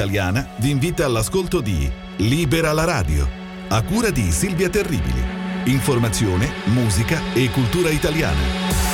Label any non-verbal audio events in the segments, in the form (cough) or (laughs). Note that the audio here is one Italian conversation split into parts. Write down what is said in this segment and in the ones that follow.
italiana vi invita all'ascolto di Libera la radio, a cura di Silvia Terribili. Informazione, musica e cultura italiana.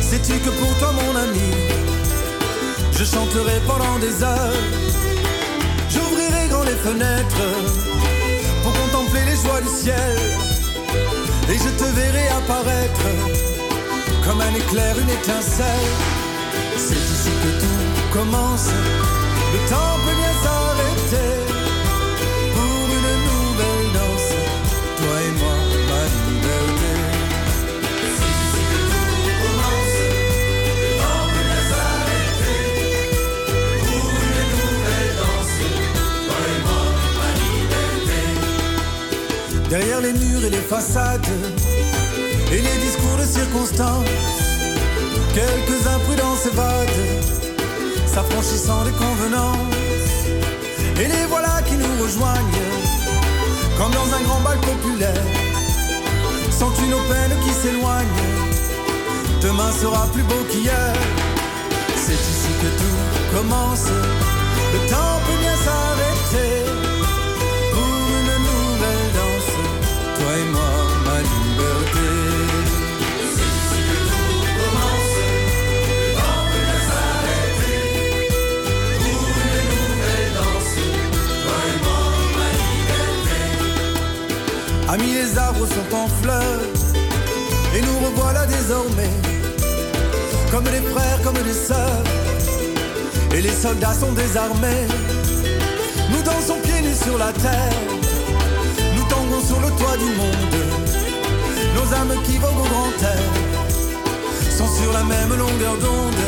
Sais-tu que pour toi, mon ami, je chanterai pendant des heures? J'ouvrirai grand les fenêtres pour contempler les joies du ciel. Et je te verrai apparaître comme un éclair, une étincelle. C'est ici que tout commence. Le temps peut bien s'arrêter. derrière les murs et les façades et les discours de circonstance. Quelques imprudences évadent, s'affranchissant des convenances. Et les voilà qui nous rejoignent, comme dans un grand bal populaire. Sans une peines qui s'éloignent, demain sera plus beau qu'hier. C'est ici que tout commence, le temps peut bien s'arrêter. Amis, les arbres sont en fleurs, et nous revoilà désormais, comme des frères, comme des sœurs, et les soldats sont désarmés. Nous dansons pieds nus sur la terre, nous tanguons sur le toit du monde, nos âmes qui voguent au grand air, sont sur la même longueur d'onde.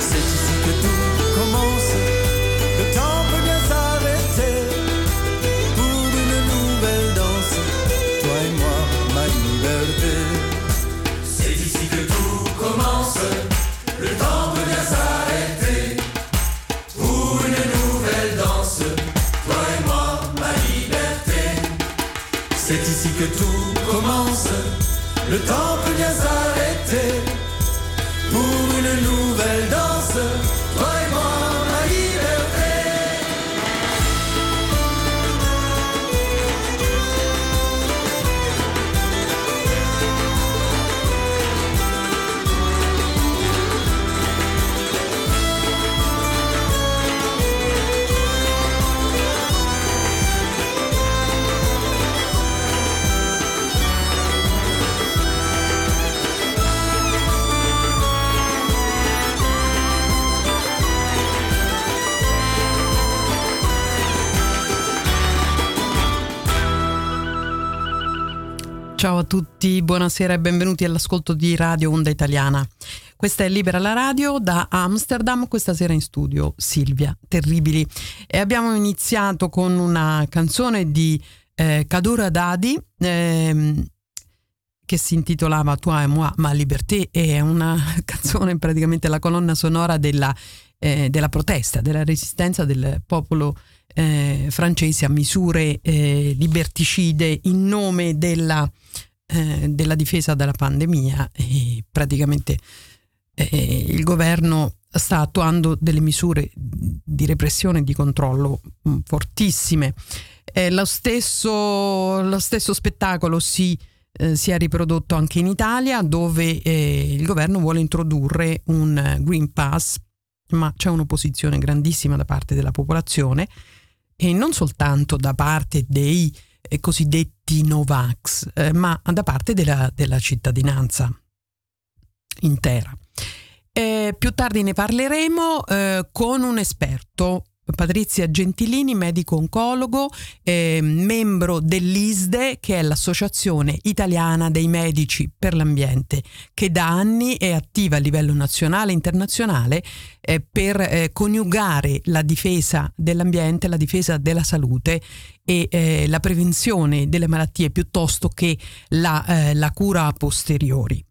C'est ici que tout commence. Le Ciao a tutti, buonasera e benvenuti all'ascolto di Radio Onda Italiana. Questa è Libera la Radio da Amsterdam, questa sera in studio Silvia Terribili. E abbiamo iniziato con una canzone di eh, Kadura Dadi ehm, che si intitolava Toi et moi, ma liberté, è una (laughs) canzone praticamente la colonna sonora della, eh, della protesta, della resistenza del popolo eh, francesi a misure eh, liberticide in nome della, eh, della, difesa dalla pandemia e praticamente eh, il governo sta attuando delle misure di repressione e di controllo mh, fortissime. Eh, lo stesso, lo, stesso, spettacolo si, eh, si, è riprodotto anche in Italia dove il governo vuole introdurre un Green Pass ma c'è un'opposizione grandissima da parte della popolazione e non soltanto da parte dei eh, cosiddetti Novax, eh, ma da parte della, della cittadinanza intera. Eh, più tardi ne parleremo eh, con un esperto Patrizia Gentilini, medico oncologo, eh, membro dell'ISDE, che è l'Associazione Italiana dei Medici per l'Ambiente, che da anni è attiva a livello nazionale e internazionale eh, per eh, coniugare la difesa dell'ambiente, la difesa della salute e eh, la prevenzione delle malattie piuttosto che la, eh, la cura a posteriori.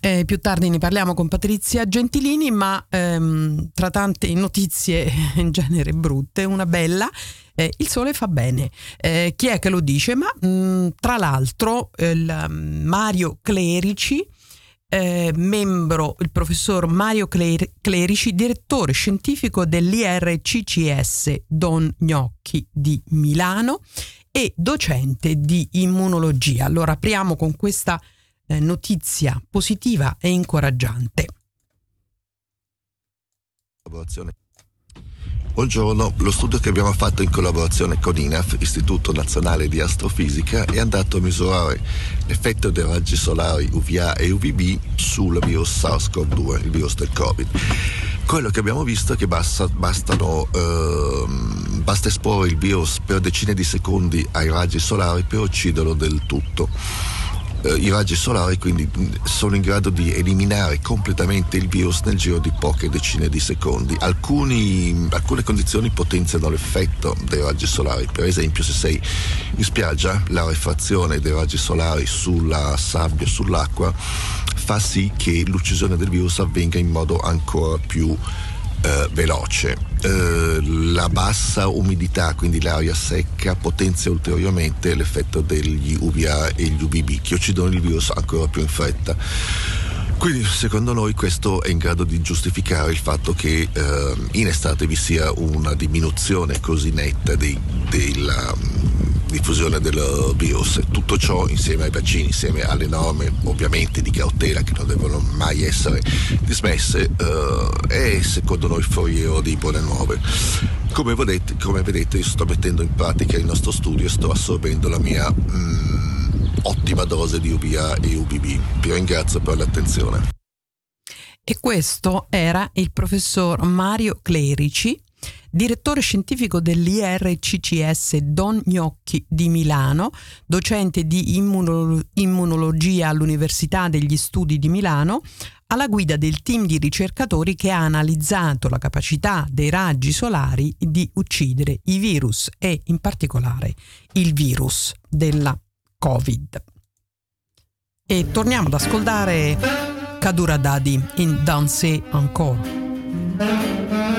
Eh, più tardi ne parliamo con Patrizia Gentilini, ma ehm, tra tante notizie (laughs) in genere brutte, una bella, eh, il sole fa bene. Eh, chi è che lo dice? Ma mh, mm, tra l'altro il, Mario Clerici, eh, membro, il professor Mario Clerici, direttore scientifico dell'IRCCS Don Gnocchi di Milano e docente di immunologia. Allora apriamo con questa eh, notizia positiva e incoraggiante. Buongiorno, lo studio che abbiamo fatto in collaborazione con INAF, Istituto Nazionale di Astrofisica, è andato a misurare l'effetto dei raggi solari UVA e UVB sul virus SARS-CoV-2, il virus del Covid. Quello che abbiamo visto è che basta, bastano, ehm, basta esporre il virus per decine di secondi ai raggi solari per ucciderlo del tutto eh, i raggi solari quindi sono in grado di eliminare completamente il virus nel giro di poche decine di secondi. Alcuni, alcune condizioni potenziano l'effetto dei raggi solari, per esempio se sei in spiaggia la refrazione dei raggi solari sulla sabbia, sull'acqua fa sì che l'uccisione del virus avvenga in modo ancora più eh, veloce. Eh, la bassa umidità, quindi l'aria secca, potenzia ulteriormente l'effetto degli UVA e gli UVB che uccidono il virus ancora più in fretta. Quindi secondo noi questo è in grado di giustificare il fatto che eh, in estate vi sia una diminuzione così netta dei, della diffusione del virus. Tutto ciò insieme ai vaccini, insieme alle norme ovviamente di cautela che non devono mai essere dismesse, eh, è secondo noi foriero di buone nuove. Come vedete, come vedete sto mettendo in pratica il nostro studio e sto assorbendo la mia mm, ottima dose di UVA e UVB. Vi ringrazio per l'attenzione. E questo era il professor Mario Clerici, direttore scientifico dell'IRCCS Don Gnocchi di Milano, docente di immunolo- immunologia all'Università degli Studi di Milano, alla guida del team di ricercatori che ha analizzato la capacità dei raggi solari di uccidere i virus e in particolare il virus della Covid. E torniamo ad ascoltare Kadura Dadi in Danse Encore.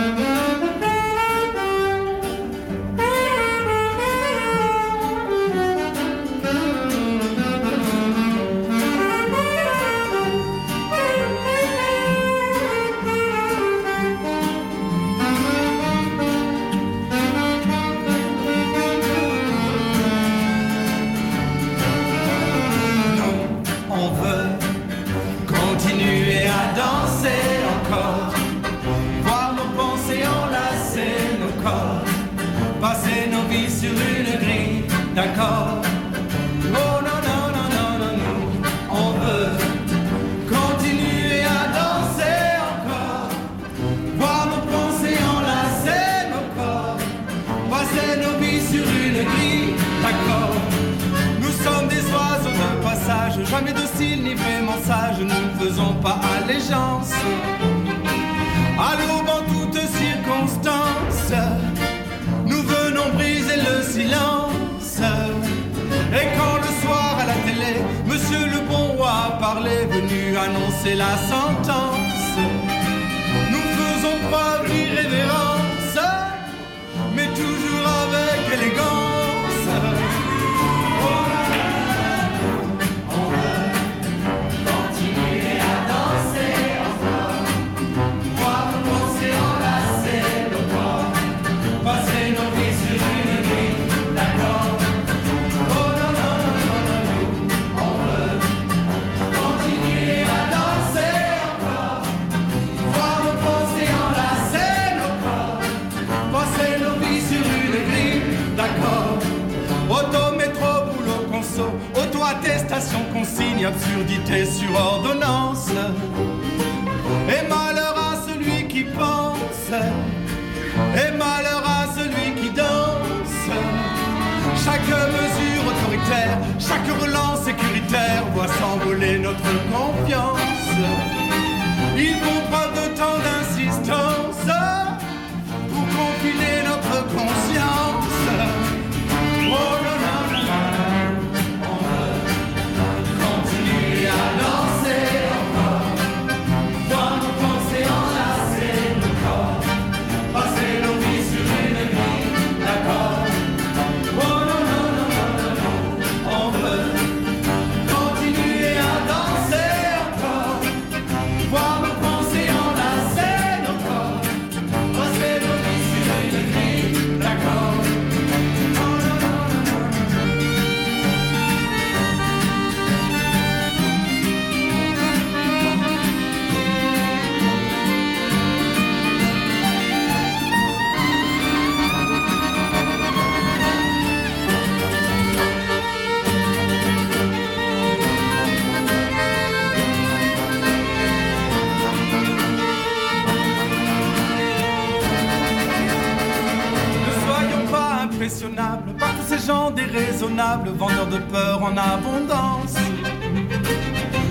Absurdité sur ordonnance. Et malheur à celui qui pense, et malheur à celui qui danse. Chaque mesure autoritaire, chaque relance sécuritaire voit s'envoler notre confiance. Ils font preuve de tant d'insistance pour confiner notre conscience. Gens déraisonnables, vendeurs de peur en abondance.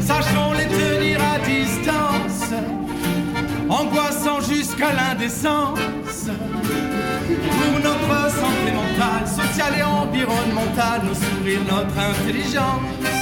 Sachons les tenir à distance, angoissant jusqu'à l'indécence. Pour notre santé mentale, sociale et environnementale, nos sourires, notre intelligence.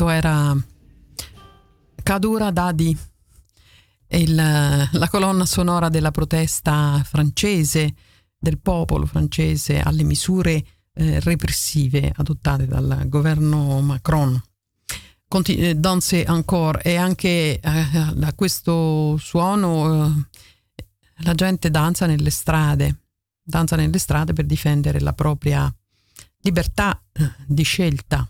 Questo era Cadura Dadi, il, la colonna sonora della protesta francese, del popolo francese alle misure eh, repressive adottate dal governo Macron. Continu- eh, Danse encore e anche eh, a questo suono eh, la gente danza nelle strade, danza nelle strade per difendere la propria libertà eh, di scelta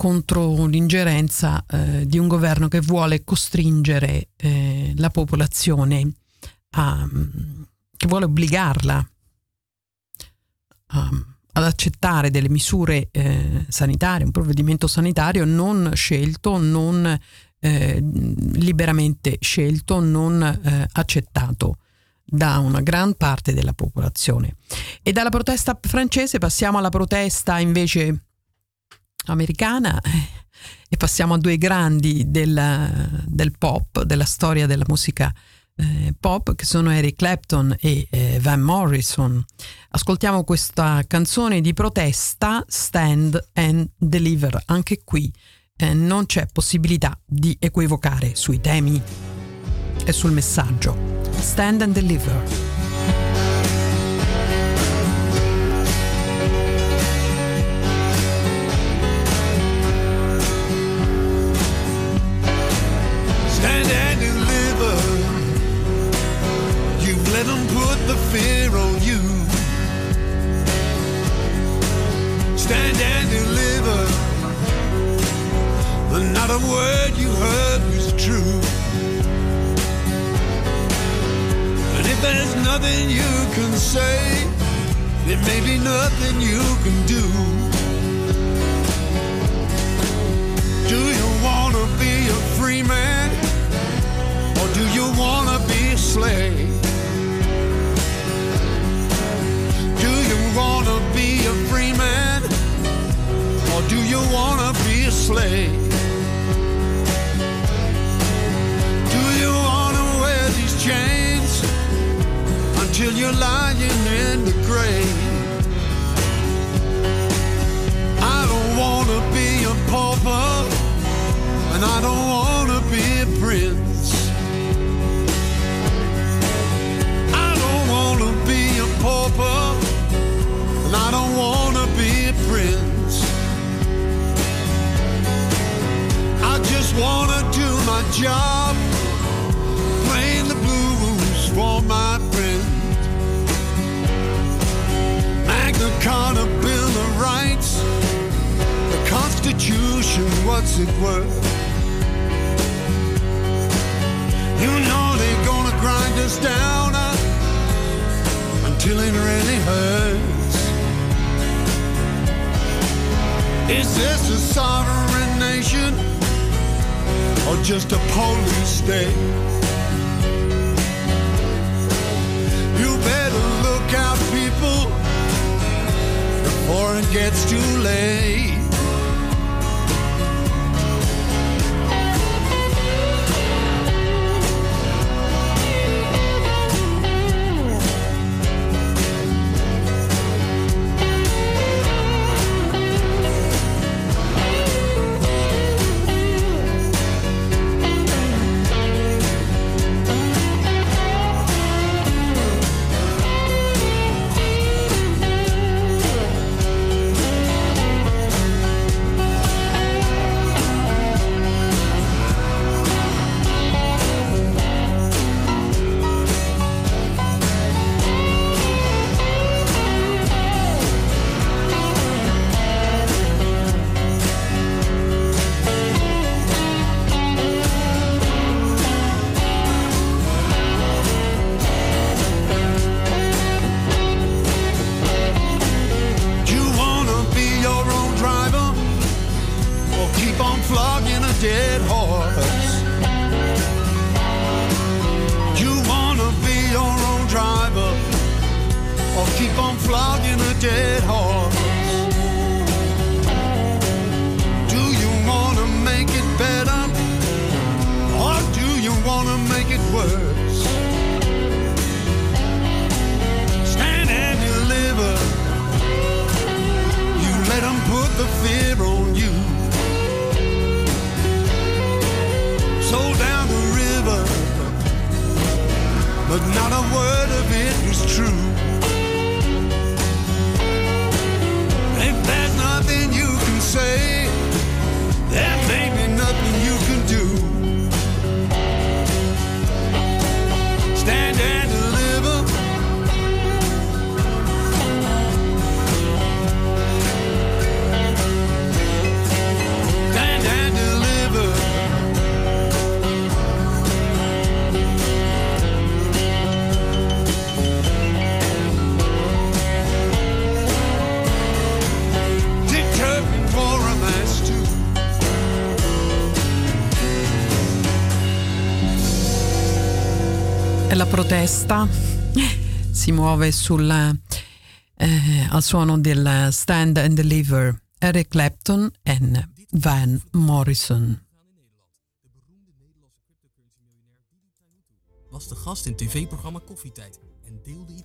contro l'ingerenza eh, di un governo che vuole costringere eh, la popolazione a, che vuole obbligarla a, ad accettare delle misure eh, sanitarie, un provvedimento sanitario non scelto, non eh, liberamente scelto, non eh, accettato da una gran parte della popolazione. E dalla protesta francese passiamo alla protesta invece americana e passiamo a due grandi del, del pop, della storia della musica eh, pop che sono Eric Clapton e eh, Van Morrison. Ascoltiamo questa canzone di protesta Stand and Deliver. Anche qui eh, non c'è possibilità di equivocare sui temi e sul messaggio. Stand and Deliver. The fear on you. Stand and deliver. Not a word you heard was true. And if there's nothing you can say, there may be nothing you can. Do you're lying in the grave? I don't wanna be a pauper, and I don't wanna be a prince. I don't wanna be a pauper, and I don't wanna be a prince. I just wanna do my job, Constitution, what's it worth? You know they're gonna grind us down uh, until it really hurts. Is this a sovereign nation or just a police state? You better look out, people, before it gets too late. Protesta si muove sul, eh, al suono del Stand and Deliver Eric Clapton e Van Morrison. was de gast in tv-programma Koffietijd en deelde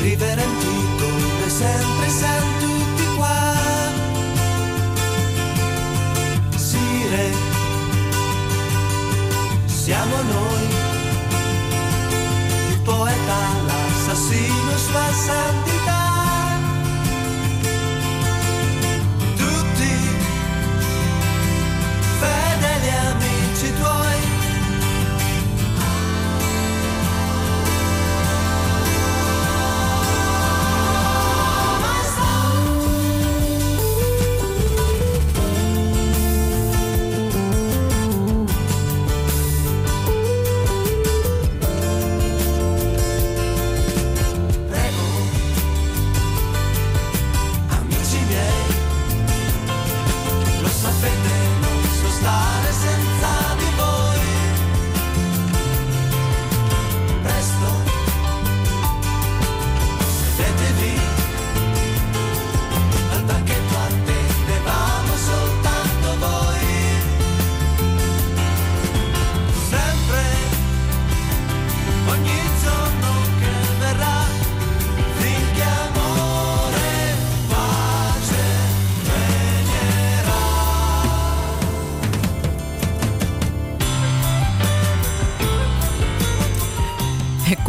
vivere in ti come sempre siamo tutti qua. Sire, siamo noi, il poeta, l'assassino, sua santità.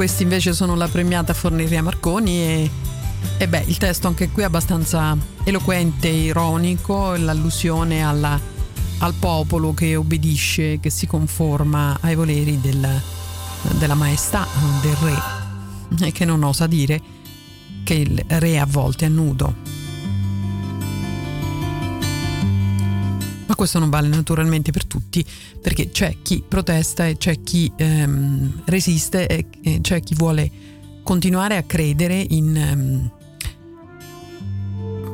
Questi invece sono la premiata Forneria Marconi e, e beh, il testo anche qui è abbastanza eloquente, ironico, l'allusione alla- al popolo che obbedisce, che si conforma ai voleri del- della maestà del re e che non osa dire che il re a volte è nudo. Questo non vale naturalmente per tutti, perché c'è chi protesta e c'è chi ehm, resiste e, e c'è chi vuole continuare a credere in, ehm,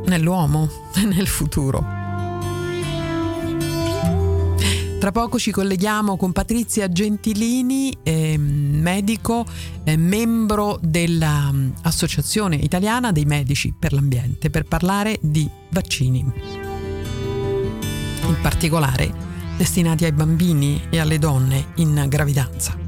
nell'uomo (laughs) nel futuro. Tra poco ci colleghiamo con Patrizia Gentilini, ehm, medico, eh, membro dell'Associazione Italiana dei Medici per l'Ambiente, per parlare di vaccini in particolare destinati ai bambini e alle donne in gravidanza.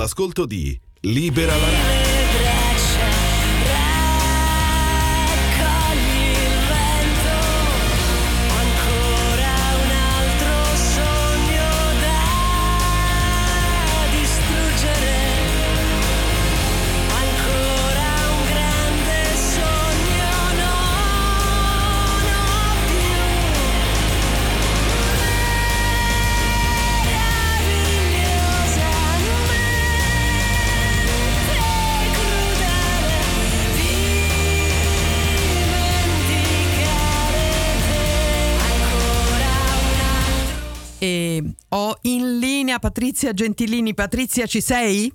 All'ascolto di Libera la Patrizia Gentilini. Patrizia, ci sei?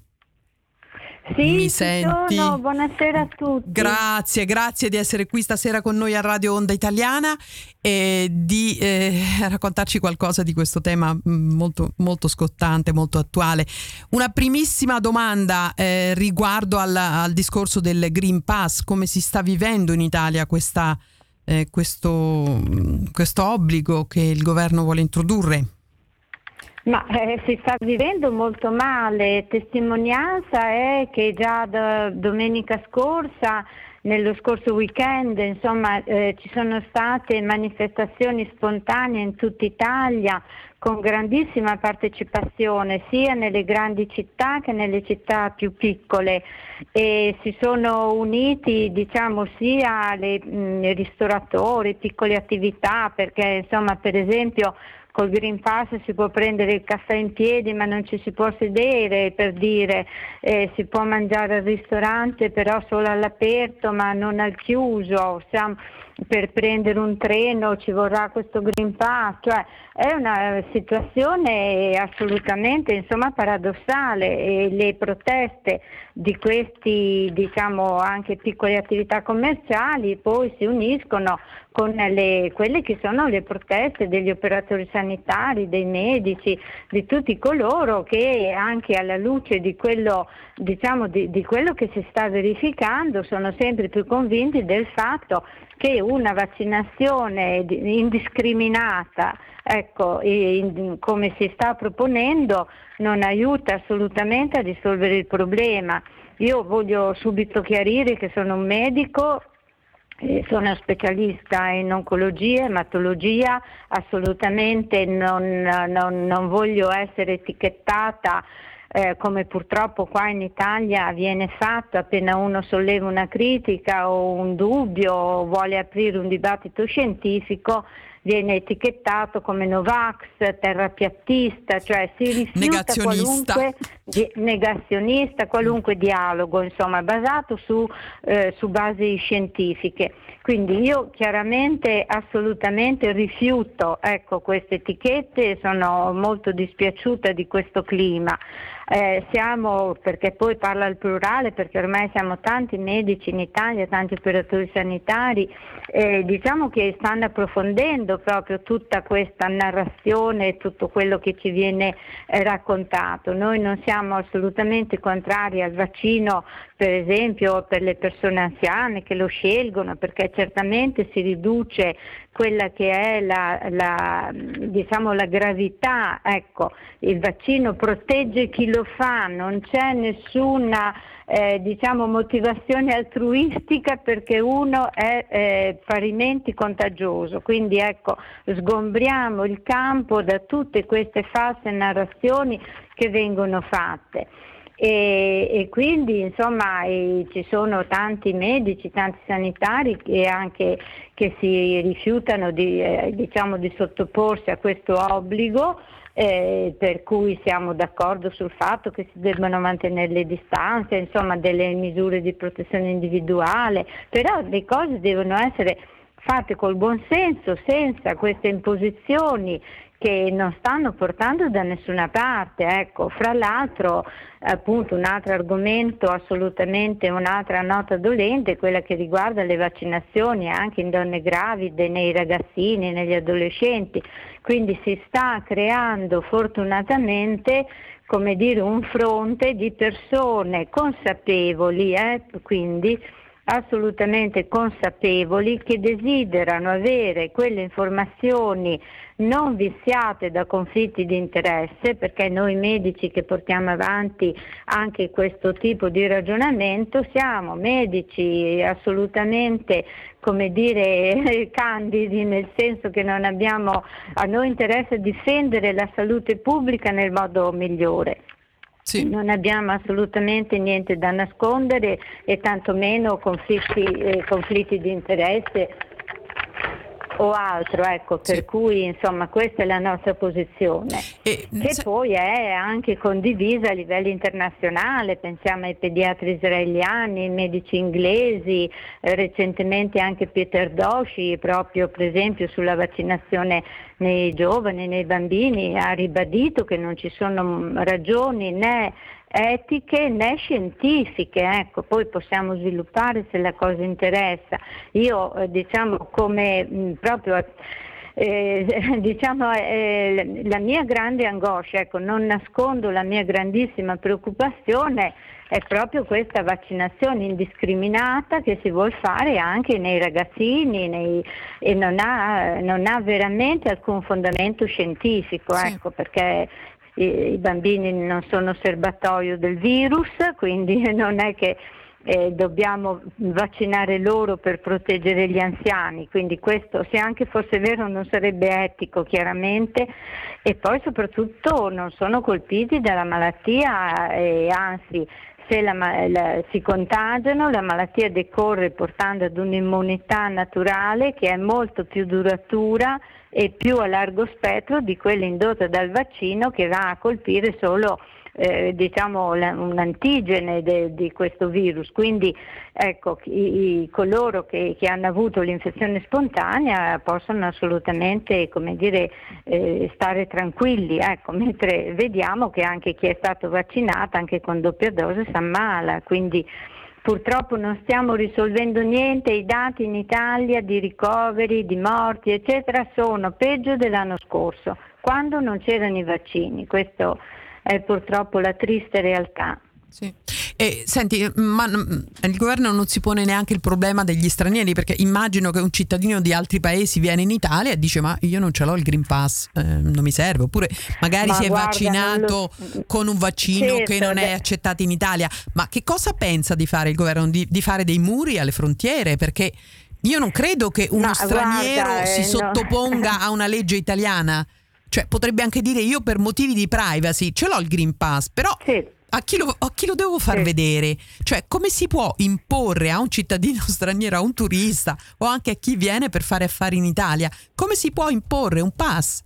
Sì, Mi senti? sono. Buonasera a tutti. Grazie, grazie di essere qui stasera con noi a Radio Onda Italiana e di eh, raccontarci qualcosa di questo tema mm, molto, molto scottante, molto attuale. Una primissima domanda eh, riguardo al, al discorso del Green Pass, come si sta vivendo in Italia questa, eh, questo, mm, questo obbligo che il governo vuole introdurre? Ma eh, si sta vivendo molto male. Testimonianza è che già domenica scorsa, nello scorso weekend, insomma, eh, ci sono state manifestazioni spontanee in tutta Italia con grandissima partecipazione sia nelle grandi città che nelle città più piccole e si sono uniti diciamo sia le, mh, ristoratori, piccole attività perché insomma per esempio col Green Pass si può prendere il caffè in piedi ma non ci si può sedere per dire, eh, si può mangiare al ristorante però solo all'aperto ma non al chiuso, Siamo- per prendere un treno ci vorrà questo Green Pass, cioè è una situazione assolutamente insomma, paradossale. E le proteste di questi diciamo anche piccole attività commerciali poi si uniscono con le, quelle che sono le proteste degli operatori sanitari, dei medici, di tutti coloro che anche alla luce di quello, diciamo, di, di quello che si sta verificando sono sempre più convinti del fatto che una vaccinazione di- indiscriminata, ecco, in- come si sta proponendo, non aiuta assolutamente a risolvere il problema. Io voglio subito chiarire che sono un medico sono specialista in oncologia, ematologia, assolutamente non, non- non voglio essere etichettata eh, come purtroppo qua in Italia viene fatto appena uno solleva una critica o un dubbio o vuole aprire un dibattito scientifico viene etichettato come Novax, terrapiattista, cioè si rifiuta qualunque di- negazionista, qualunque dialogo, insomma, basato su, eh, su basi scientifiche. Quindi io chiaramente assolutamente rifiuto ecco, queste etichette e sono molto dispiaciuta di questo clima. Eh, siamo, perché poi parla al plurale, perché ormai siamo tanti medici in Italia, tanti operatori sanitari, eh, diciamo che stanno approfondendo proprio tutta questa narrazione e tutto quello che ci viene eh, raccontato. Noi non siamo assolutamente contrari al vaccino, per esempio per le persone anziane che lo scelgono, perché certamente si riduce quella che è la, la, diciamo, la gravità. Ecco, il vaccino protegge chi lo fa, non c'è nessuna eh, diciamo, motivazione altruistica perché uno è eh, parimenti contagioso. Quindi ecco, sgombriamo il campo da tutte queste false narrazioni che vengono fatte. E, e quindi insomma eh, ci sono tanti medici, tanti sanitari che anche che si rifiutano di, eh, diciamo, di sottoporsi a questo obbligo eh, per cui siamo d'accordo sul fatto che si debbano mantenere le distanze, insomma delle misure di protezione individuale, però le cose devono essere fatte col buon senso, senza queste imposizioni che non stanno portando da nessuna parte. Ecco, fra l'altro appunto un altro argomento assolutamente, un'altra nota dolente è quella che riguarda le vaccinazioni anche in donne gravide, nei ragazzini, negli adolescenti. Quindi si sta creando fortunatamente come dire, un fronte di persone consapevoli, eh, quindi assolutamente consapevoli che desiderano avere quelle informazioni non viziate da conflitti di interesse, perché noi medici che portiamo avanti anche questo tipo di ragionamento siamo medici assolutamente come dire (laughs) candidi nel senso che non abbiamo a noi interessa difendere la salute pubblica nel modo migliore. Non abbiamo assolutamente niente da nascondere e tantomeno conflitti, eh, conflitti di interesse o altro, ecco, per cui insomma questa è la nostra posizione, che poi è anche condivisa a livello internazionale, pensiamo ai pediatri israeliani, ai medici inglesi, eh, recentemente anche Peter Doshi, proprio per esempio sulla vaccinazione nei giovani, nei bambini, ha ribadito che non ci sono mm, ragioni né etiche né scientifiche, ecco, poi possiamo sviluppare se la cosa interessa. Io eh, diciamo come mh, proprio eh, (laughs) diciamo, eh, la mia grande angoscia, ecco, non nascondo la mia grandissima preoccupazione, è proprio questa vaccinazione indiscriminata che si vuole fare anche nei ragazzini nei, e non ha, non ha, veramente alcun fondamento scientifico, ecco, perché i, bambini non sono serbatoio del virus, quindi (laughs) non è che eh, dobbiamo vaccinare loro per proteggere gli anziani, quindi questo se anche fosse vero non sarebbe etico chiaramente. E poi soprattutto non sono colpiti dalla malattia e anzi se la, la, si contagiano la malattia decorre portando ad un'immunità naturale che è molto più duratura e più a largo spettro di quella indotta dal vaccino che va a colpire solo eh, diciamo, un antigene de, di questo virus. Quindi ecco, i, i, coloro che, che, hanno avuto l'infezione spontanea possono assolutamente dire, eh, stare tranquilli, ecco, (laughs) mentre vediamo che anche chi è stato vaccinato, anche con doppia dose, si ammala. Quindi, Purtroppo non stiamo risolvendo niente, i dati in Italia di ricoveri, di morti, eccetera, sono peggio dell'anno scorso, quando non c'erano i vaccini. Questo è purtroppo la triste realtà. Sì. E, senti, ma il governo non si pone neanche il problema degli stranieri perché immagino che un cittadino di altri paesi viene in Italia e dice ma io non ce l'ho il Green Pass, eh, non mi serve, oppure magari ma si è guarda, vaccinato lo... con un vaccino certo, che non è accettato in Italia. Ma che cosa pensa di fare il governo? Di, di fare dei muri alle frontiere? Perché io non credo che uno Ma straniero guarda, si eh, no. sottoponga a una legge italiana. Cioè, potrebbe anche dire io per motivi di privacy ce l'ho il Green Pass, però a, chi lo, a chi lo devo far vedere? Cioè, come si può imporre a un cittadino (laughs) straniero, a un turista o anche a chi viene per fare affari in Italia? Come si può imporre un pass?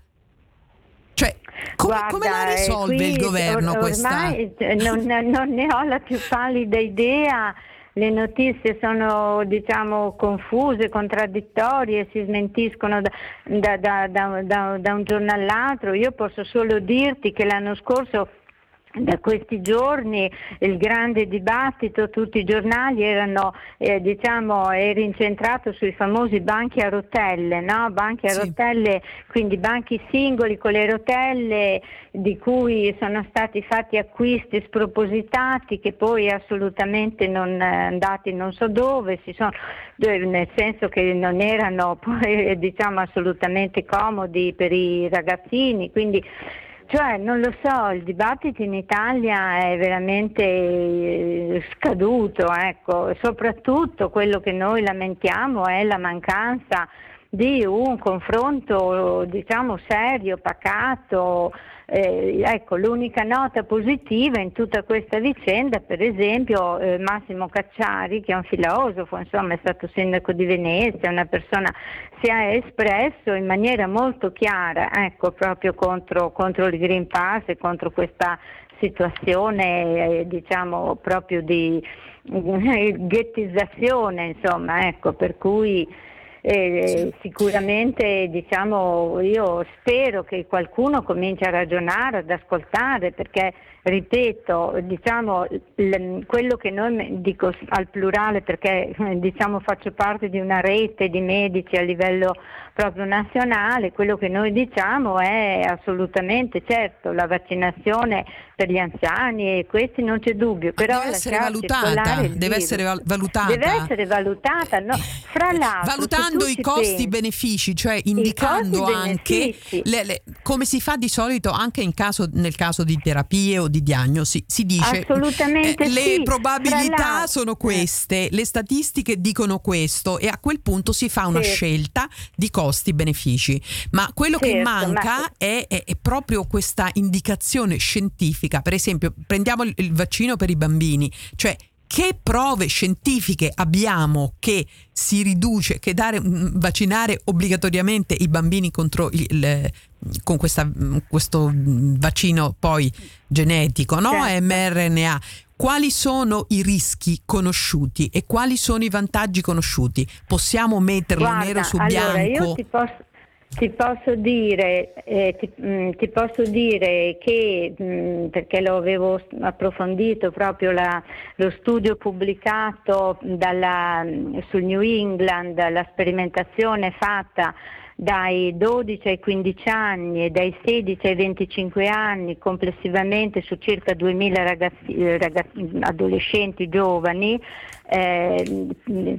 Cioè, come, Guarda, come la eh, risolve qui il governo or- questa? ormai, eh, non, non ne ho la più pallida idea. Le notizie sono diciamo confuse, contraddittorie, si smentiscono da, da- da- da- un giorno all'altro. Io posso solo dirti che l'anno scorso da questi giorni il grande dibattito, tutti i giornali erano, eh, diciamo, era incentrato sui famosi banchi a rotelle, no? banchi a rotelle, quindi banchi singoli con le rotelle di cui sono stati fatti acquisti spropositati che poi assolutamente non eh, andati non so dove, si sono, nel senso che non erano (laughs) poi, diciamo, assolutamente comodi per i ragazzini. Quindi, cioè, non lo so, il dibattito in Italia è veramente eh, scaduto, ecco. soprattutto quello che noi lamentiamo è la mancanza di un confronto diciamo serio, pacato. Eh, ecco, l'unica nota positiva in tutta questa vicenda, per esempio, eh, Massimo Cacciari, che è un filosofo, insomma, è stato sindaco di Venezia, una persona si è espresso in maniera molto chiara, ecco, proprio contro, contro il Green Pass e contro questa situazione, eh, diciamo, proprio di (laughs) ghettizzazione, insomma, ecco, per cui eh, sicuramente diciamo, io spero che qualcuno cominci a ragionare, ad ascoltare, perché ripeto, diciamo, quello che noi dico al plurale perché diciamo, faccio parte di una rete di medici a livello proprio nazionale, quello che noi diciamo è assolutamente certo la vaccinazione per gli anziani e questi non c'è dubbio, però deve essere valutata, deve essere val- valutata. Deve essere valutata, no? Fra l'altro, valutando i tu ci costi-benefici, cioè indicando costi anche benefici. le- le- come si fa di solito anche in caso, nel caso di terapie o di diagnosi, si dice Assolutamente eh, le sì. Probabilità sono queste, le statistiche dicono questo e a quel punto si fa una Sì. scelta di costi-benefici. Ma quello che Certo, manca ma- è, è- è proprio questa indicazione scientifica. Per esempio, prendiamo il, il vaccino per i bambini, cioè che prove scientifiche abbiamo che si riduce, che dare, mm, vaccinare obbligatoriamente i bambini contro il, il- con questa- mm, questo mm, vaccino poi genetico, no? Certo. mRNA. Quali sono i rischi conosciuti e quali sono i vantaggi conosciuti? Possiamo metterlo Guarda, nero su allora, bianco? io ti posso, ti posso dire, eh, ti, mm, ti posso dire che, mm, perché lo avevo approfondito proprio la- lo studio pubblicato dalla- sul New England, la sperimentazione fatta dai 12 ai 15 anni e dai 16 ai 25 anni complessivamente su circa 2000 ragazzi- eh, ragazzi- adolescenti giovani, eh,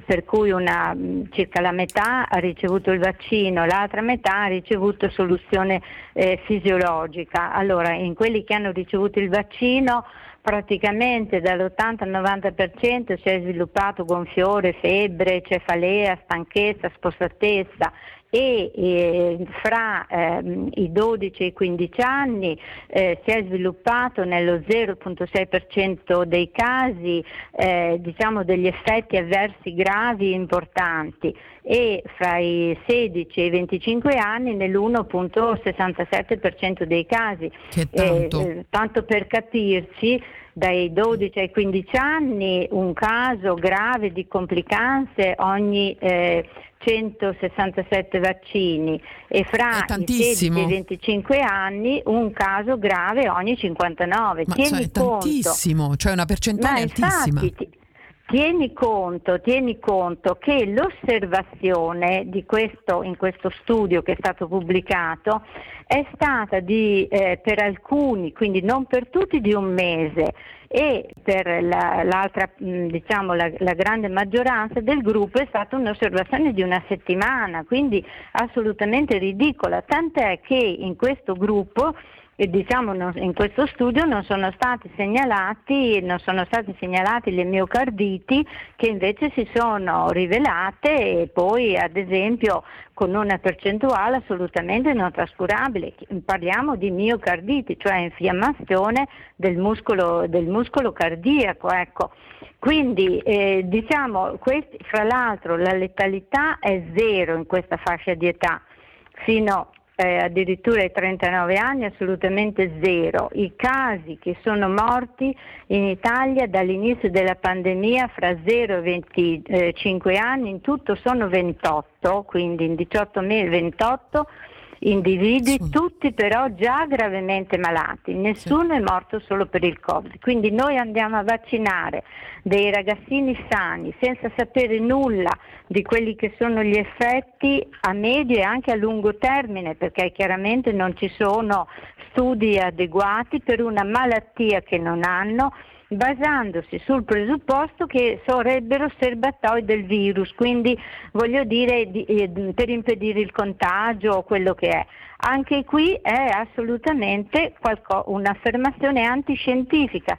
per cui una, circa la metà ha ricevuto il vaccino, l'altra metà ha ricevuto soluzione eh, fisiologica. Allora, in quelli che hanno ricevuto il vaccino praticamente dall'80 al 90% si è sviluppato gonfiore, febbre, cefalea, stanchezza, spossatezza e eh, fra ehm, i 12 e i 15 anni eh, si è sviluppato nello 0,6% dei casi eh, diciamo degli effetti avversi gravi importanti e fra i 16 e i 25 anni nell'1,67% dei casi. Che tanto. Eh, eh, tanto per capirci, dai 12 ai 15 anni un caso grave di complicanze ogni eh, 167 vaccini e fra i 16 tantissimo. e i 25 anni un caso grave ogni 59. Ma Tieni cioè, è conto. tantissimo, cioè una percentuale Ma altissima. infatti, ti- tieni conto, tieni conto che l'osservazione di questo, in questo studio che è stato pubblicato è stata di, eh, per alcuni, quindi non per tutti, di un mese e per la, l'altra, diciamo, la, la grande maggioranza del gruppo è stata un'osservazione di una settimana, quindi assolutamente ridicola, tant'è che in questo gruppo diciamo in questo studio non sono stati segnalati, non sono stati segnalati le miocarditi che invece si sono rivelate e poi ad esempio con una percentuale assolutamente non trascurabile. Parliamo di miocarditi, cioè infiammazione del muscolo, del muscolo cardiaco. Ecco. Quindi eh, diciamo, questi, fra l'altro la letalità è zero in questa fascia di età, fino eh, addirittura ai 39 anni assolutamente zero. I casi che sono morti in Italia dall'inizio della pandemia fra 0 e 25 anni in tutto sono 28, quindi in 18 mesi 28 individui, Sì. tutti però già gravemente malati, nessuno è morto solo per il Covid. Quindi noi andiamo a vaccinare dei ragazzini sani senza sapere nulla di quelli che sono gli effetti a medio e anche a lungo termine, perché chiaramente non ci sono studi adeguati per una malattia che non hanno basandosi sul presupposto che sarebbero serbatoi del virus, quindi voglio dire di- eh, per impedire il contagio o quello che è. Anche qui è assolutamente un'affermazione antiscientifica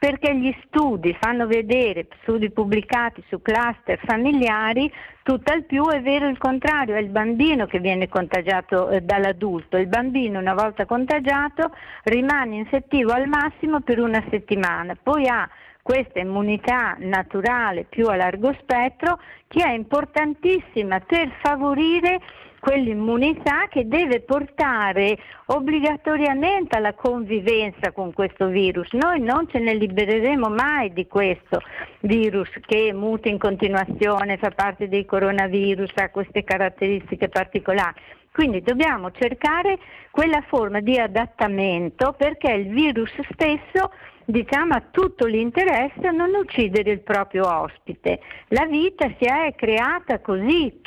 perché gli studi fanno vedere, studi pubblicati su cluster familiari, tutt'al più è vero il contrario, è il bambino che viene contagiato eh, dall'adulto. Il bambino una volta contagiato rimane infettivo al massimo per una settimana, poi ha questa immunità naturale più a largo spettro che è importantissima per favorire quell'immunità che deve portare obbligatoriamente alla convivenza con questo virus. Noi non ce ne libereremo mai di questo virus che muta in continuazione, fa parte dei coronavirus, ha queste caratteristiche particolari. Quindi dobbiamo cercare quella forma di adattamento perché il virus stesso diciamo, ha tutto l'interesse a non uccidere il proprio ospite. La vita si è creata così,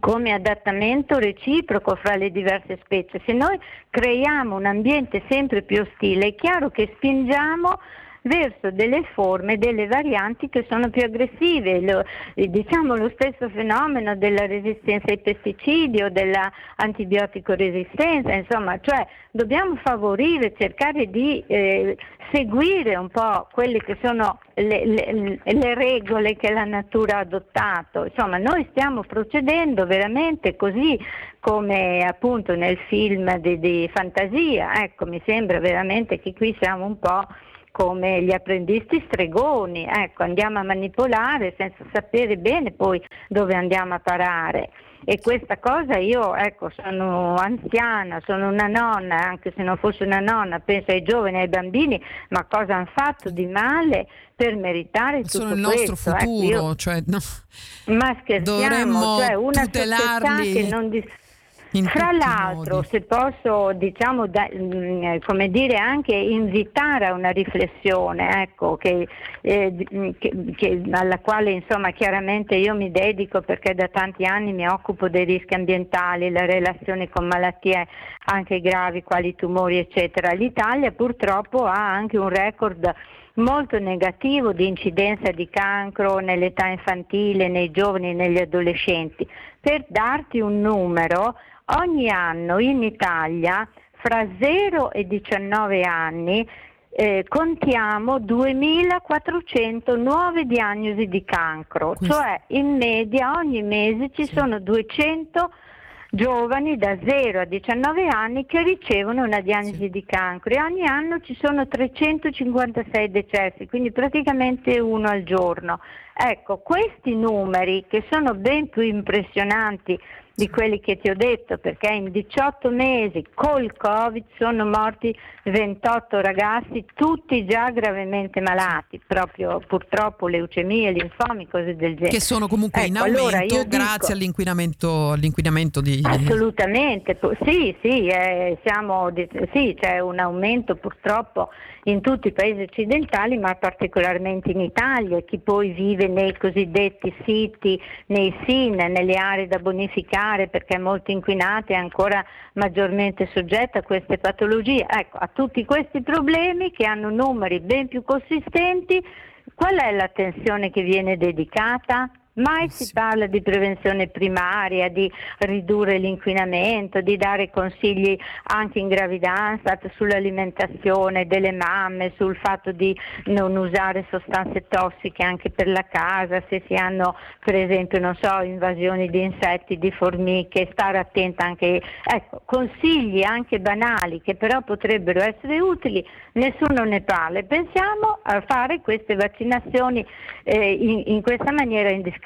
come adattamento reciproco fra le diverse specie. Se noi creiamo un ambiente sempre più ostile, è chiaro che spingiamo verso delle forme, delle varianti che sono più aggressive, lo, eh, diciamo lo stesso fenomeno della resistenza ai pesticidi o dell'antibiotico resistenza, insomma, cioè dobbiamo favorire, cercare di eh, seguire un po' quelle che sono le, le, le regole che la natura ha adottato, insomma noi stiamo procedendo veramente così come appunto nel film di, di fantasia, ecco mi sembra veramente che qui siamo un po' come gli apprendisti stregoni, ecco, andiamo a manipolare senza sapere bene poi dove andiamo a parare. E questa cosa io, ecco, sono anziana, sono una nonna, anche se non fosse una nonna, penso ai giovani, ai bambini, ma cosa hanno fatto di male per meritare tutto Sono il nostro questo? Ecco, futuro, io- cioè no, ma scherziamo, dovremmo cioè una società tutelarli che non dis- Fra l'altro, modi. se posso diciamo, da- mm, come dire, anche invitare a una riflessione ecco, che, eh, mm, che- che- alla quale insomma, chiaramente io mi dedico perché da tanti anni mi occupo dei rischi ambientali, la relazione con malattie anche gravi quali tumori eccetera. L'Italia purtroppo ha anche un record molto negativo di incidenza di cancro nell'età infantile, nei giovani e negli adolescenti. Per darti un numero, ogni anno in Italia fra 0 e 19 anni eh, contiamo 2400 nuove diagnosi di cancro, Questo- cioè in media ogni mese ci sono 200 giovani da 0 a 19 anni che ricevono una diagnosi di cancro e ogni anno ci sono 356 decessi, quindi praticamente uno al giorno. Ecco, questi numeri che sono ben più impressionanti di quelli che ti ho detto, perché in 18 mesi col Covid sono morti 28 ragazzi, tutti già gravemente malati, proprio purtroppo leucemie, linfomi, cose del genere. che sono comunque in Ecco, allora aumento dico- grazie all'inquinamento, all'inquinamento di Assolutamente, sì, sì, eh, siamo sì, c'è un aumento purtroppo in tutti i paesi occidentali, ma particolarmente in Italia. Chi poi vive nei cosiddetti siti, nei SIN, nelle aree da bonificare perché molto inquinate è ancora maggiormente soggetta a queste patologie. Ecco, a tutti questi problemi che hanno numeri ben più consistenti, qual è l'attenzione che viene dedicata? Mai si parla di prevenzione primaria, di ridurre l'inquinamento, di dare consigli anche in gravidanza sull'alimentazione delle mamme, sul fatto di non usare sostanze tossiche anche per la casa, se si hanno per esempio non so, invasioni di insetti, di formiche, stare attenta anche, ecco, consigli anche banali che però potrebbero essere utili, nessuno ne parla. Pensiamo a fare queste vaccinazioni eh, in, in questa maniera indiscriminata.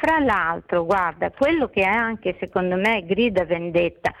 Fra l'altro, guarda, quello che è anche secondo me grida vendetta,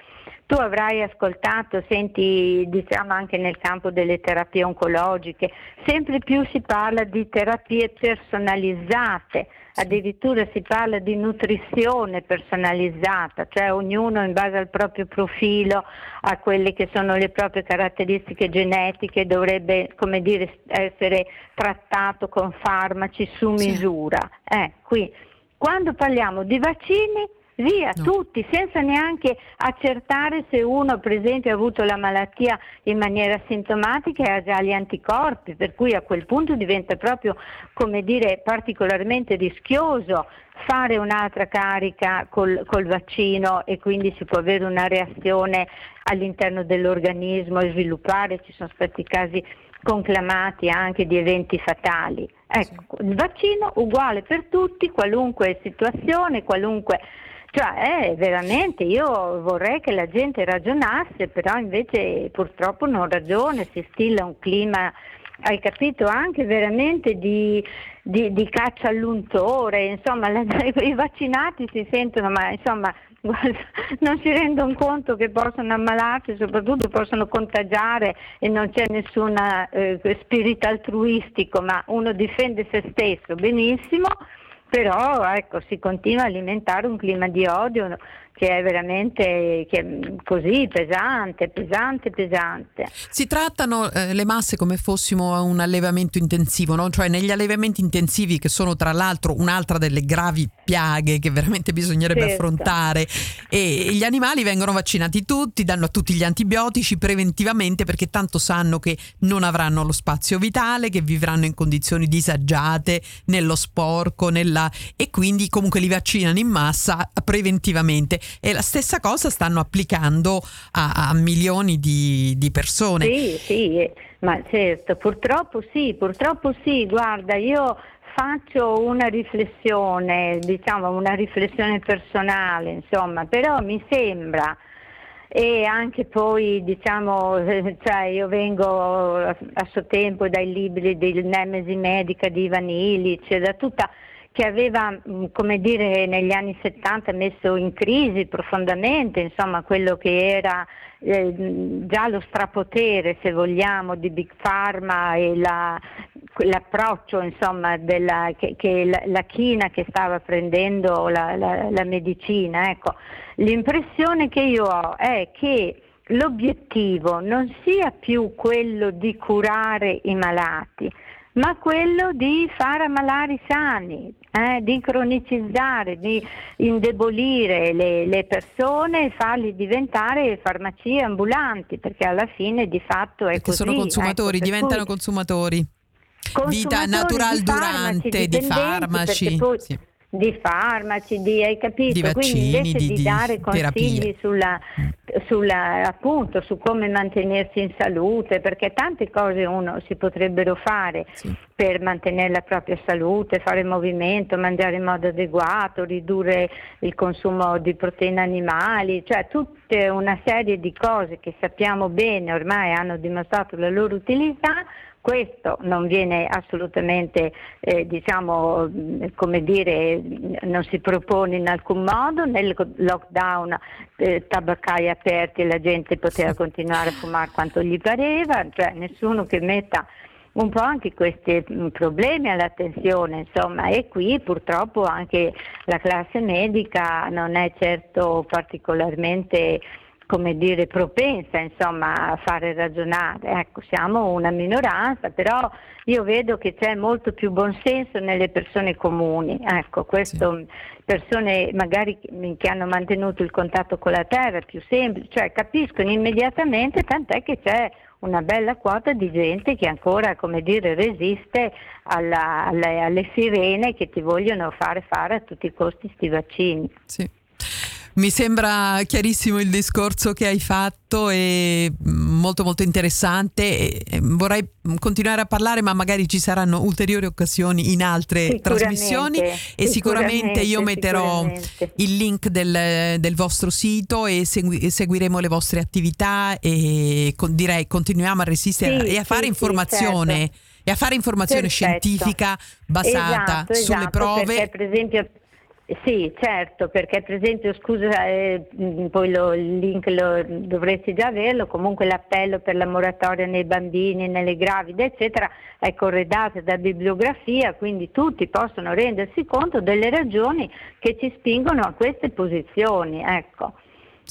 tu avrai ascoltato, senti diciamo anche nel campo delle terapie oncologiche, sempre più si parla di terapie personalizzate, addirittura si parla di nutrizione personalizzata, cioè ognuno in base al proprio profilo, a quelle che sono le proprie caratteristiche genetiche, dovrebbe come dire, essere trattato con farmaci su misura. Eh, qui, quando parliamo di vaccini, via No. tutti, senza neanche accertare se uno per esempio ha avuto la malattia in maniera sintomatica e ha già gli anticorpi, per cui a quel punto diventa proprio, come dire, particolarmente rischioso fare un'altra carica col, col vaccino e quindi si può avere una reazione all'interno dell'organismo e sviluppare, ci sono stati casi conclamati anche di eventi fatali. Ecco, il vaccino uguale per tutti, qualunque situazione, qualunque... Cioè, eh, veramente, io vorrei che la gente ragionasse, però invece purtroppo non ragiona, si stilla un clima, hai capito, anche veramente di, di- di caccia all'untore, insomma, la- (laughs) i vaccinati si sentono, ma insomma, (laughs) non si rendono conto che possono ammalarsi, soprattutto possono contagiare e non c'è nessun spirito altruistico, ma uno difende se stesso benissimo, però ecco, si continua a alimentare un clima di odio che è veramente che è così pesante, pesante, pesante. Si trattano eh, le masse come fossimo a un allevamento intensivo, no? cioè negli allevamenti intensivi che sono tra l'altro un'altra delle gravi piaghe che veramente bisognerebbe Certo. affrontare e gli animali vengono vaccinati tutti, danno a tutti gli antibiotici preventivamente perché tanto sanno che non avranno lo spazio vitale, che vivranno in condizioni disagiate, nello sporco, nella... e quindi comunque li vaccinano in massa preventivamente e la stessa cosa stanno applicando a, a milioni di, di persone. Sì, sì, eh, ma certo, purtroppo sì, purtroppo sì, guarda, io faccio una riflessione, diciamo una riflessione personale, insomma, però mi sembra e anche poi diciamo, eh, cioè io vengo a suo tempo dai libri di Nemesi Medica di Ivan Illich, da tutta che aveva, mh, come dire, negli anni 70 messo in crisi profondamente, insomma, quello che era eh, mh, già lo strapotere, se vogliamo, di Big Pharma e la- l'approccio, insomma, della, che, che la, la china che stava prendendo la- la medicina. Ecco. L'impressione che io ho è che l'obiettivo non sia più quello di curare i malati, ma quello di far ammalare i sani, eh, di cronicizzare, di indebolire le, le persone e farli diventare farmacie ambulanti, perché alla fine di fatto è Perché così. sono consumatori, ecco, diventano cui- consumatori. Vita consumatori natural di durante, di dipendenti, farmaci. poi- sì. Di farmaci, di, hai capito? Di vaccini, Quindi invece di- di, dare consigli terapie. sulla, sulla- appunto, su come mantenersi in salute, perché tante cose uno si potrebbero fare Sì. per mantenere la propria salute, fare movimento, mangiare in modo adeguato, ridurre il consumo di proteine animali, cioè tutta una serie di cose che sappiamo bene, ormai hanno dimostrato la loro utilità, questo non viene assolutamente, eh, diciamo, come dire, non si propone in alcun modo, nel lockdown eh, tabaccai aperti e la gente poteva continuare a fumare quanto gli pareva, cioè nessuno che metta un po' anche questi problemi all'attenzione, insomma, e qui purtroppo anche la classe medica non è certo particolarmente come dire, propensa insomma, a fare ragionare. Ecco, siamo una minoranza, però io vedo che c'è molto più buonsenso nelle persone comuni. Ecco, questo, persone magari che hanno mantenuto il contatto con la terra, più semplice, cioè capiscono immediatamente, tant'è che c'è una bella quota di gente che ancora, come dire, resiste alla- alle, alle sirene che ti vogliono fare fare a tutti i costi sti vaccini. Sì. Mi sembra chiarissimo il discorso che hai fatto e mm, molto molto interessante. Vorrei continuare a parlare, ma magari ci saranno ulteriori occasioni in altre trasmissioni e sicuramente io sicuramente, metterò sicuramente. il link del, del vostro sito e segui- e seguiremo le vostre attività e con- direi continuiamo a resistere Sì, e a fare sì, informazione. sì, certo. E a fare informazione Perfetto. scientifica basata Esatto, sulle esatto, prove Perché per esempio, sì, certo, perché per esempio, scusa, eh, poi lo- il link lo, dovresti già averlo, comunque l'appello per la moratoria nei bambini, nelle gravide, eccetera, è corredato da bibliografia, quindi tutti possono rendersi conto delle ragioni che ci spingono a queste posizioni, ecco.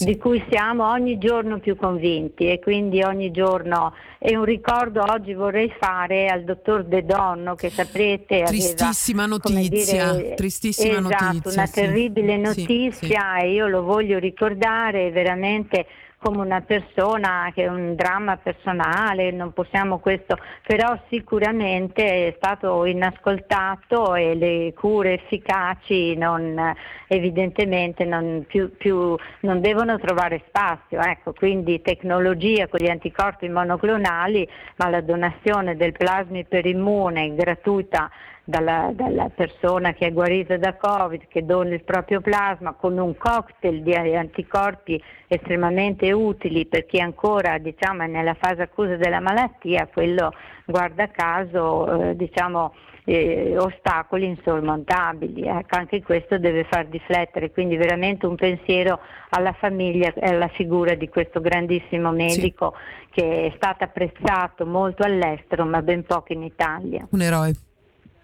Di cui siamo ogni giorno più convinti e quindi ogni giorno e un ricordo oggi vorrei fare al dottor De Donno che saprete aveva, Tristissima come notizia, dire, tristissima esatto, notizia, una sì. terribile Sì, notizia e io lo voglio ricordare veramente come una persona che è un dramma personale, non possiamo questo, però sicuramente è stato inascoltato e le cure efficaci non, evidentemente non, più, più- non devono trovare spazio. Ecco, quindi tecnologia con gli anticorpi monoclonali, ma la donazione del plasma iperimmune gratuita dalla, dalla persona che è guarita da Covid, che dona il proprio plasma con un cocktail di anticorpi estremamente utili per chi ancora diciamo, è nella fase accusa della malattia, quello guarda caso eh, diciamo, eh, ostacoli insormontabili. Ecco, anche questo deve far riflettere, quindi veramente un pensiero alla famiglia e alla figura di questo grandissimo medico che è stato apprezzato molto all'estero ma ben poco in Italia. Un eroe.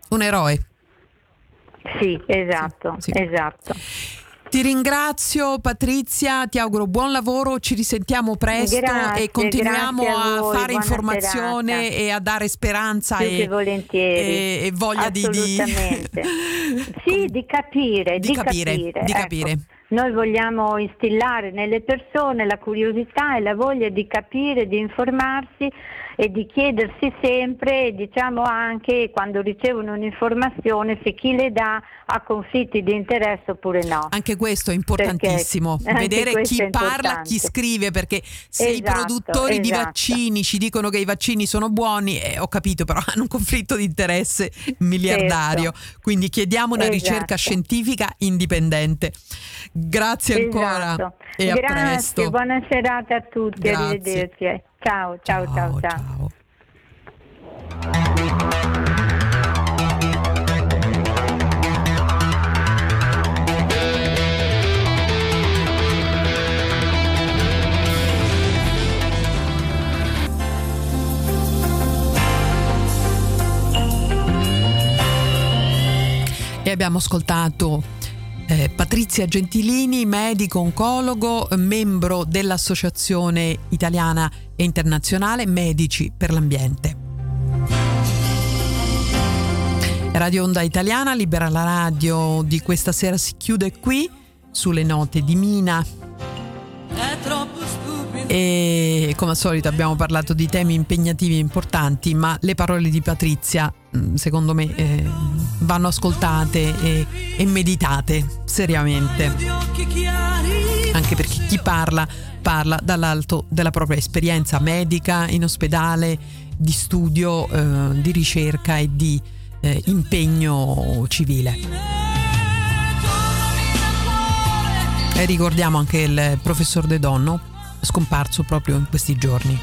Un eroe. Sì, esatto, Sì, esatto. Ti ringrazio Patrizia, ti auguro buon lavoro, ci risentiamo presto Grazie, e continuiamo a a, fare informazione serata. e a dare speranza e, e- e voglia di, di-. (laughs) Sì, di capire, Di di, capire, di ecco. capire. Noi vogliamo instillare nelle persone la curiosità e la voglia di capire, di informarsi e di chiedersi sempre, diciamo anche quando ricevono un'informazione, se chi le dà ha conflitti di interesse oppure no. Anche questo è importantissimo, Perché vedere chi parla, chi scrive, perché se i Esatto, produttori di esatto. vaccini ci dicono che i vaccini sono buoni, eh, ho capito, però (laughs) hanno un conflitto di interesse miliardario, quindi chiediamo una Esatto. ricerca scientifica indipendente. Grazie ancora Esatto. e a Grazie, presto. buona serata a tutti, Grazie. arrivederci. Ciao, ciao, ciao, ciao. ciao. E abbiamo ascoltato eh, Patrizia Gentilini, medico oncologo, membro dell'Associazione Italiana e Internazionale Medici per l'Ambiente. Radio Onda Italiana, libera la radio di questa sera si chiude qui sulle note di Mina È troppo. E come al solito abbiamo parlato di temi impegnativi e importanti, ma le parole di Patrizia mh, secondo me eh, vanno ascoltate e, e meditate seriamente, anche perché chi parla parla dall'alto della propria esperienza medica, in ospedale, di studio, eh, di ricerca e di eh, impegno civile. E ricordiamo anche il professor De Donno, scomparso proprio in questi giorni.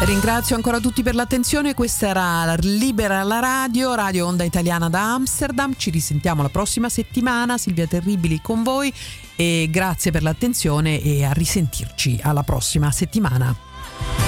Ringrazio ancora tutti per l'attenzione, questa era Libera la radio, Radio Onda Italiana da Amsterdam, ci risentiamo la prossima settimana, Silvia Terribili con voi e grazie per l'attenzione e a risentirci alla prossima settimana.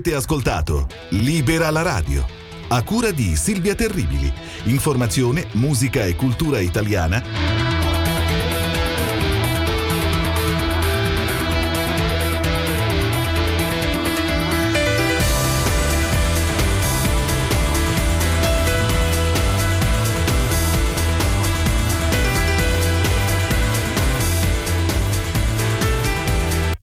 Avete ascoltato Libera la radio, a cura di Silvia Terribili. Informazione, musica e cultura italiana